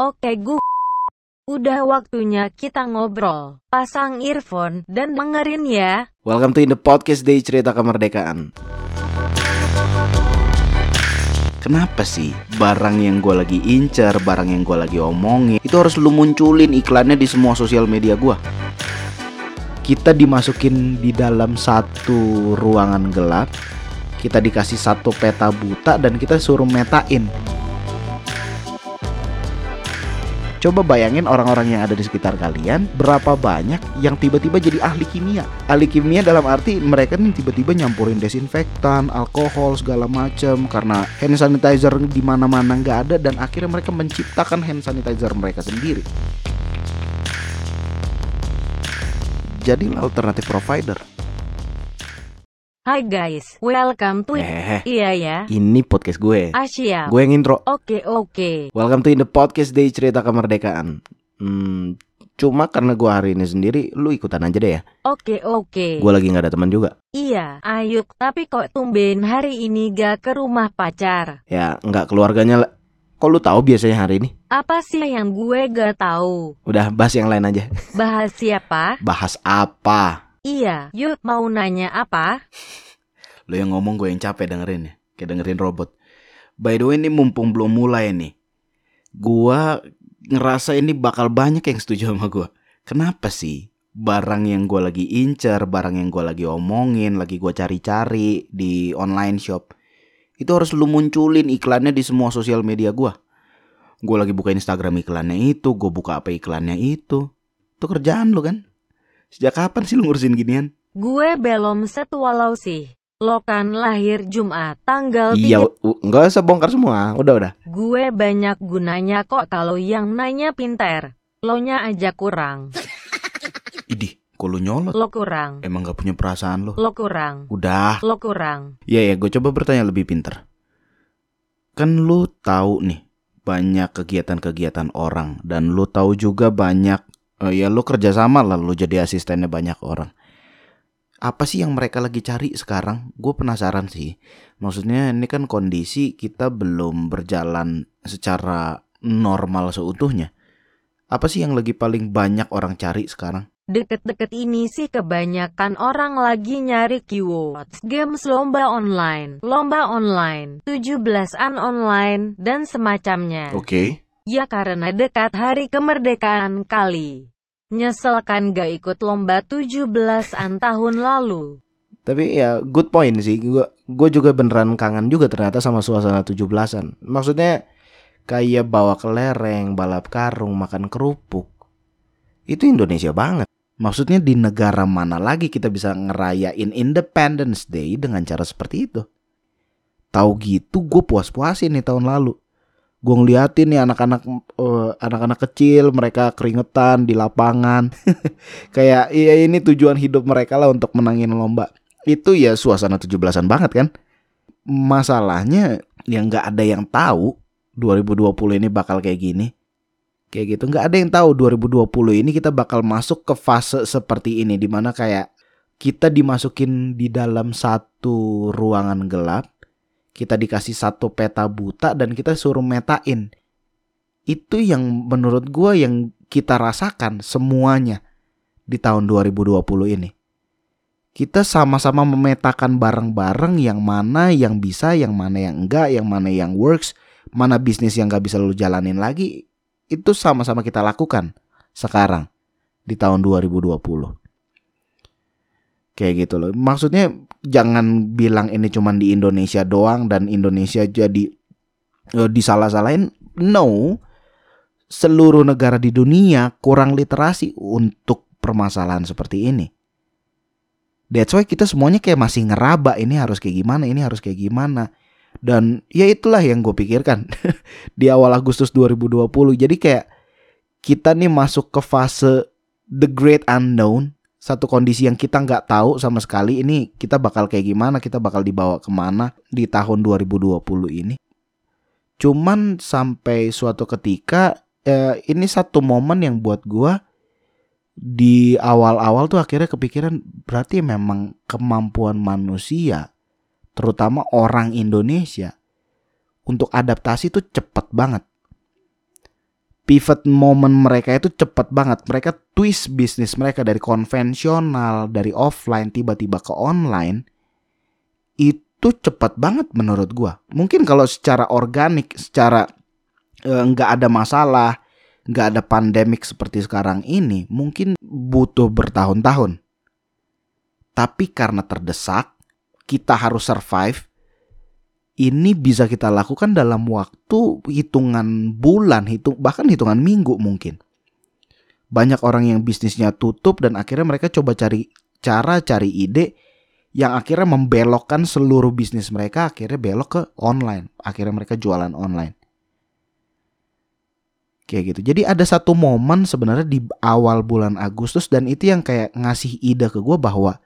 Oke gu. Udah waktunya kita ngobrol. Pasang earphone dan dengerin ya. Welcome to In The Podcast Day Cerita Kemerdekaan Kenapa sih barang yang gue lagi incer, barang yang gue lagi omongin Itu harus lu munculin iklannya di semua sosial media gue Kita dimasukin di dalam satu ruangan gelap Kita dikasih satu peta buta dan kita suruh metain Coba bayangin orang-orang yang ada di sekitar kalian Berapa banyak yang tiba-tiba jadi ahli kimia. Ahli kimia dalam arti mereka nih tiba-tiba nyampurin desinfektan, alkohol segala macem Karena hand sanitizer di mana-mana nggak ada Dan akhirnya mereka menciptakan hand sanitizer mereka sendiri. Jadilah alternatif provider Hai guys, welcome to Eh, Iya ya. ini podcast gue Asia. Gue yang intro Oke oke. Welcome to In The Podcast Day Cerita Kemerdekaan Hmm, Cuma karena gue hari ini sendiri, lu ikutan aja deh ya Oke oke. Gue lagi nggak ada teman juga. Iya, Ayuk. Tapi kok tumben hari ini gak ke rumah pacar? Ya nggak keluarganya. Kok lu tahu biasanya hari ini? Apa sih yang gue gak tahu? Udah bahas yang lain aja. Bahas siapa? Bahas apa? Iya, yuk mau nanya apa? Lu yang ngomong gue yang capek dengerin ya. Kayak dengerin robot. By the way ini mumpung belum mulai nih. Gua ngerasa ini bakal banyak yang setuju sama gua. Kenapa sih? Barang yang gue lagi incer, barang yang gue lagi omongin, lagi gue cari-cari di online shop. Itu harus lu munculin iklannya di semua sosial media gua. Gue lagi buka Instagram iklannya itu, gue buka apa iklannya itu. Itu kerjaan lu kan? Sejak kapan sih lu ngurusin ginian? Gue belum set walau sih. Lo kan lahir Jumat tanggal Iya, 3. u- nggak usah bongkar semua. Udah, udah. Gue banyak gunanya kok kalau yang nanya pinter. Lo nya aja kurang. Idih, kok lu nyolot? Lo kurang. Emang gak punya perasaan lo? Lo kurang. Udah. Lo kurang. Iya ya, gue coba bertanya lebih pinter. Kan lu tahu nih banyak kegiatan-kegiatan orang dan lu tahu juga banyak eh, ya lu kerjasama lah lu jadi asistennya banyak orang. Apa sih yang mereka lagi cari sekarang? Gue penasaran sih. Maksudnya ini kan kondisi kita belum berjalan secara normal seutuhnya. Apa sih yang lagi paling banyak orang cari sekarang? Deket-deket ini sih kebanyakan orang lagi nyari keywords games lomba online, lomba online, 17-an online, dan semacamnya. Oke. Ya karena dekat hari kemerdekaan kali. Nyesel kan gak ikut lomba 17-an tahun lalu. Tapi ya good point sih. Gue gue juga beneran kangen juga ternyata sama suasana 17-an. Maksudnya kayak bawa kelereng, balap karung, makan kerupuk. Itu Indonesia banget. Maksudnya di negara mana lagi kita bisa ngerayain Independence Day dengan cara seperti itu? Tahu gitu gue puas-puasin nih tahun lalu. Gue ngeliatin nih anak-anak eh, anak-anak kecil mereka keringetan di lapangan. Kayak iya ini tujuan hidup mereka lah untuk menangin lomba itu ya suasana 17-an banget kan. Masalahnya yang nggak ada yang tahu 2020 ini bakal kayak gini. Kayak gitu nggak ada yang tahu 2020 ini kita bakal masuk ke fase seperti ini di mana kayak kita dimasukin di dalam satu ruangan gelap, kita dikasih satu peta buta dan kita suruh metain. Itu yang menurut gua yang kita rasakan semuanya di tahun 2020 ini kita sama-sama memetakan bareng-bareng yang mana yang bisa, yang mana yang enggak, yang mana yang works, mana bisnis yang gak bisa lu jalanin lagi, itu sama-sama kita lakukan sekarang di tahun 2020. Kayak gitu loh. Maksudnya jangan bilang ini cuman di Indonesia doang dan Indonesia jadi eh, disalah-salahin. No. Seluruh negara di dunia kurang literasi untuk permasalahan seperti ini. That's why kita semuanya kayak masih ngeraba ini harus kayak gimana, ini harus kayak gimana. Dan ya itulah yang gue pikirkan di awal Agustus 2020. Jadi kayak kita nih masuk ke fase the great unknown. Satu kondisi yang kita nggak tahu sama sekali ini kita bakal kayak gimana, kita bakal dibawa ke mana di tahun 2020 ini. Cuman sampai suatu ketika eh, ini satu momen yang buat gua di awal-awal tuh akhirnya kepikiran berarti memang kemampuan manusia terutama orang Indonesia untuk adaptasi tuh cepet banget. Pivot moment mereka itu cepat banget. Mereka twist bisnis mereka dari konvensional, dari offline tiba-tiba ke online. Itu cepat banget menurut gua. Mungkin kalau secara organik, secara eh, nggak ada masalah, nggak ada pandemik seperti sekarang ini, mungkin butuh bertahun-tahun. Tapi karena terdesak, kita harus survive. Ini bisa kita lakukan dalam waktu hitungan bulan, hitung bahkan hitungan minggu mungkin. Banyak orang yang bisnisnya tutup dan akhirnya mereka coba cari cara, cari ide yang akhirnya membelokkan seluruh bisnis mereka akhirnya belok ke online. Akhirnya mereka jualan online kayak gitu. Jadi ada satu momen sebenarnya di awal bulan Agustus dan itu yang kayak ngasih ide ke gue bahwa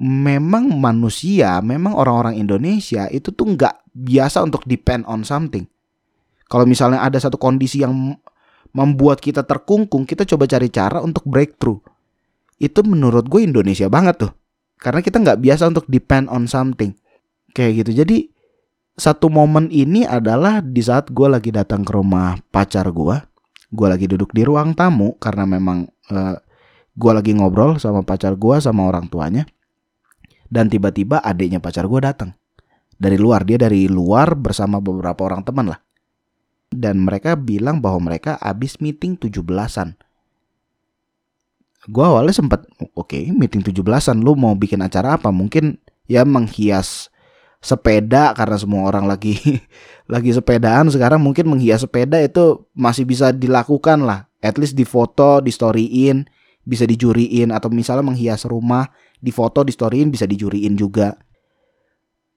memang manusia, memang orang-orang Indonesia itu tuh nggak biasa untuk depend on something. Kalau misalnya ada satu kondisi yang membuat kita terkungkung, kita coba cari cara untuk breakthrough. Itu menurut gue Indonesia banget tuh. Karena kita nggak biasa untuk depend on something. Kayak gitu. Jadi satu momen ini adalah di saat gue lagi datang ke rumah pacar gue. Gue lagi duduk di ruang tamu karena memang uh, gue lagi ngobrol sama pacar gue sama orang tuanya. Dan tiba-tiba adiknya pacar gue datang dari luar. Dia dari luar bersama beberapa orang teman lah. Dan mereka bilang bahwa mereka habis meeting 17-an. Gue awalnya sempat, oke okay, meeting 17-an lu mau bikin acara apa? Mungkin ya menghias sepeda karena semua orang lagi lagi sepedaan sekarang mungkin menghias sepeda itu masih bisa dilakukan lah at least di foto di storyin bisa dijuriin atau misalnya menghias rumah di foto di storyin bisa dijuriin juga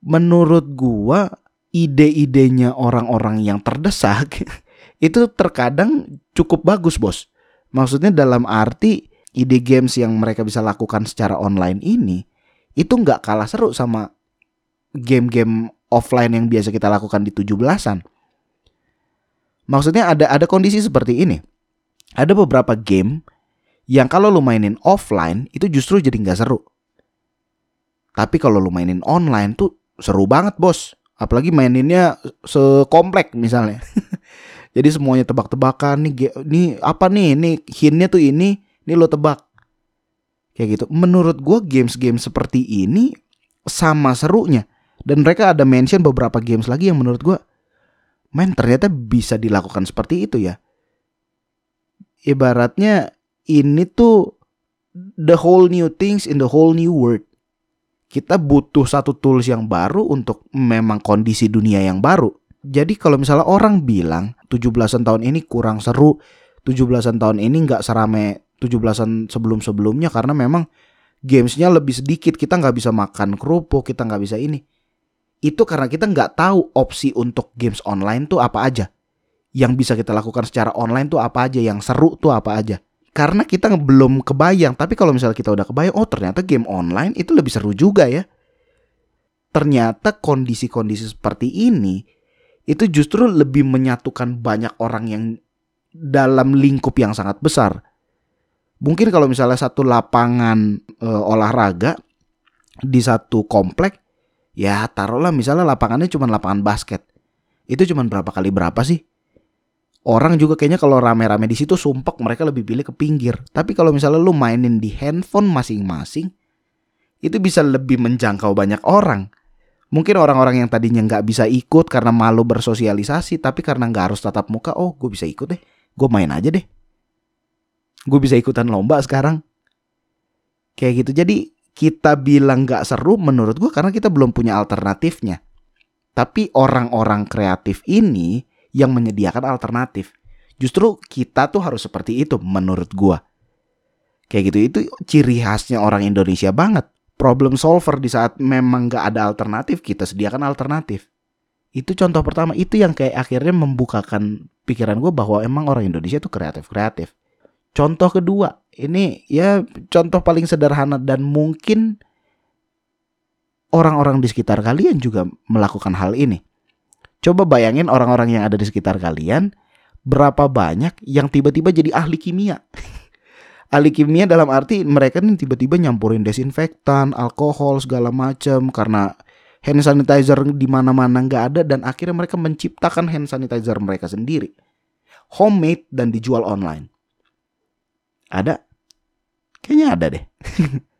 menurut gua ide-idenya orang-orang yang terdesak itu terkadang cukup bagus bos maksudnya dalam arti ide games yang mereka bisa lakukan secara online ini itu nggak kalah seru sama game-game offline yang biasa kita lakukan di 17-an. Maksudnya ada ada kondisi seperti ini. Ada beberapa game yang kalau lu mainin offline itu justru jadi nggak seru. Tapi kalau lu mainin online tuh seru banget bos. Apalagi maininnya sekomplek misalnya. jadi semuanya tebak-tebakan nih nih apa nih ini hintnya tuh ini ini lo tebak kayak gitu. Menurut gue games-game seperti ini sama serunya dan mereka ada mention beberapa games lagi yang menurut gue, men ternyata bisa dilakukan seperti itu ya. Ibaratnya ini tuh the whole new things in the whole new world. Kita butuh satu tools yang baru untuk memang kondisi dunia yang baru. Jadi kalau misalnya orang bilang 17-an tahun ini kurang seru, 17-an tahun ini nggak serame 17-an sebelum-sebelumnya karena memang gamesnya lebih sedikit, kita nggak bisa makan kerupuk, kita nggak bisa ini itu karena kita nggak tahu opsi untuk games online tuh apa aja. Yang bisa kita lakukan secara online tuh apa aja, yang seru tuh apa aja. Karena kita belum kebayang, tapi kalau misalnya kita udah kebayang, oh ternyata game online itu lebih seru juga ya. Ternyata kondisi-kondisi seperti ini itu justru lebih menyatukan banyak orang yang dalam lingkup yang sangat besar. Mungkin kalau misalnya satu lapangan e, olahraga di satu komplek Ya taruhlah misalnya lapangannya cuma lapangan basket. Itu cuma berapa kali berapa sih? Orang juga kayaknya kalau rame-rame di situ sumpek mereka lebih pilih ke pinggir. Tapi kalau misalnya lu mainin di handphone masing-masing, itu bisa lebih menjangkau banyak orang. Mungkin orang-orang yang tadinya nggak bisa ikut karena malu bersosialisasi, tapi karena nggak harus tatap muka, oh gue bisa ikut deh, gue main aja deh. Gue bisa ikutan lomba sekarang. Kayak gitu. Jadi kita bilang gak seru menurut gue karena kita belum punya alternatifnya. Tapi orang-orang kreatif ini yang menyediakan alternatif. Justru kita tuh harus seperti itu menurut gue. Kayak gitu itu ciri khasnya orang Indonesia banget. Problem solver di saat memang gak ada alternatif kita sediakan alternatif. Itu contoh pertama itu yang kayak akhirnya membukakan pikiran gue bahwa emang orang Indonesia tuh kreatif-kreatif. Contoh kedua, ini ya contoh paling sederhana dan mungkin orang-orang di sekitar kalian juga melakukan hal ini. Coba bayangin orang-orang yang ada di sekitar kalian berapa banyak yang tiba-tiba jadi ahli kimia. ahli kimia dalam arti mereka nih tiba-tiba nyampurin desinfektan, alkohol segala macam karena hand sanitizer di mana-mana nggak ada dan akhirnya mereka menciptakan hand sanitizer mereka sendiri. homemade dan dijual online. Ada? Kayaknya ada deh.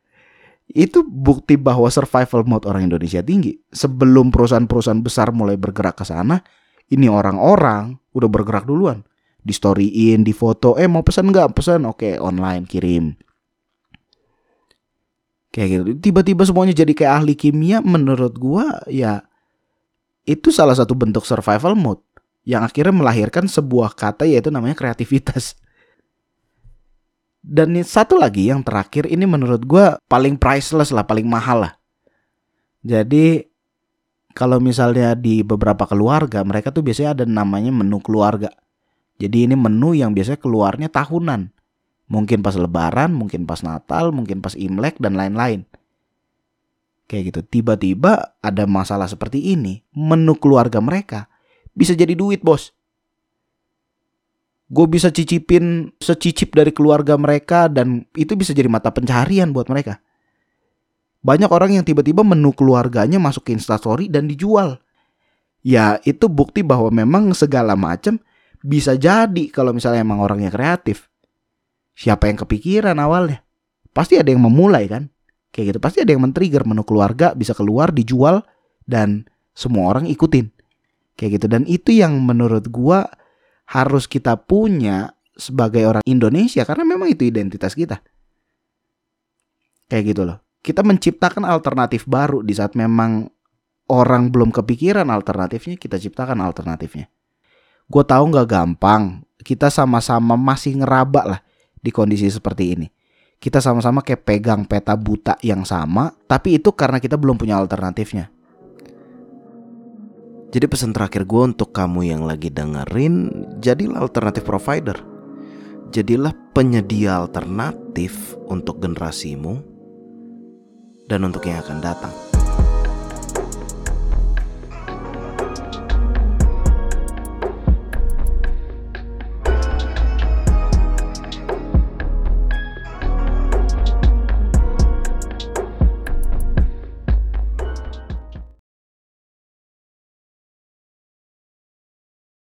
itu bukti bahwa survival mode orang Indonesia tinggi. Sebelum perusahaan-perusahaan besar mulai bergerak ke sana, ini orang-orang udah bergerak duluan. Di storyin, di foto, eh mau pesan nggak? Pesan, oke online kirim. Kayak gitu. Tiba-tiba semuanya jadi kayak ahli kimia. Menurut gua ya itu salah satu bentuk survival mode yang akhirnya melahirkan sebuah kata yaitu namanya kreativitas. Dan satu lagi yang terakhir ini menurut gue paling priceless lah, paling mahal lah. Jadi kalau misalnya di beberapa keluarga mereka tuh biasanya ada namanya menu keluarga. Jadi ini menu yang biasanya keluarnya tahunan. Mungkin pas lebaran, mungkin pas natal, mungkin pas imlek dan lain-lain. Kayak gitu. Tiba-tiba ada masalah seperti ini, menu keluarga mereka bisa jadi duit, Bos gue bisa cicipin secicip dari keluarga mereka dan itu bisa jadi mata pencaharian buat mereka. Banyak orang yang tiba-tiba menu keluarganya masuk ke instastory dan dijual. Ya itu bukti bahwa memang segala macam bisa jadi kalau misalnya emang orangnya kreatif. Siapa yang kepikiran awalnya? Pasti ada yang memulai kan? Kayak gitu. Pasti ada yang men-trigger menu keluarga bisa keluar dijual dan semua orang ikutin. Kayak gitu. Dan itu yang menurut gua harus kita punya sebagai orang Indonesia karena memang itu identitas kita. Kayak gitu loh. Kita menciptakan alternatif baru di saat memang orang belum kepikiran alternatifnya, kita ciptakan alternatifnya. Gue tahu nggak gampang. Kita sama-sama masih ngeraba lah di kondisi seperti ini. Kita sama-sama kayak pegang peta buta yang sama, tapi itu karena kita belum punya alternatifnya. Jadi pesan terakhir gue untuk kamu yang lagi dengerin, jadilah alternatif provider. Jadilah penyedia alternatif untuk generasimu dan untuk yang akan datang.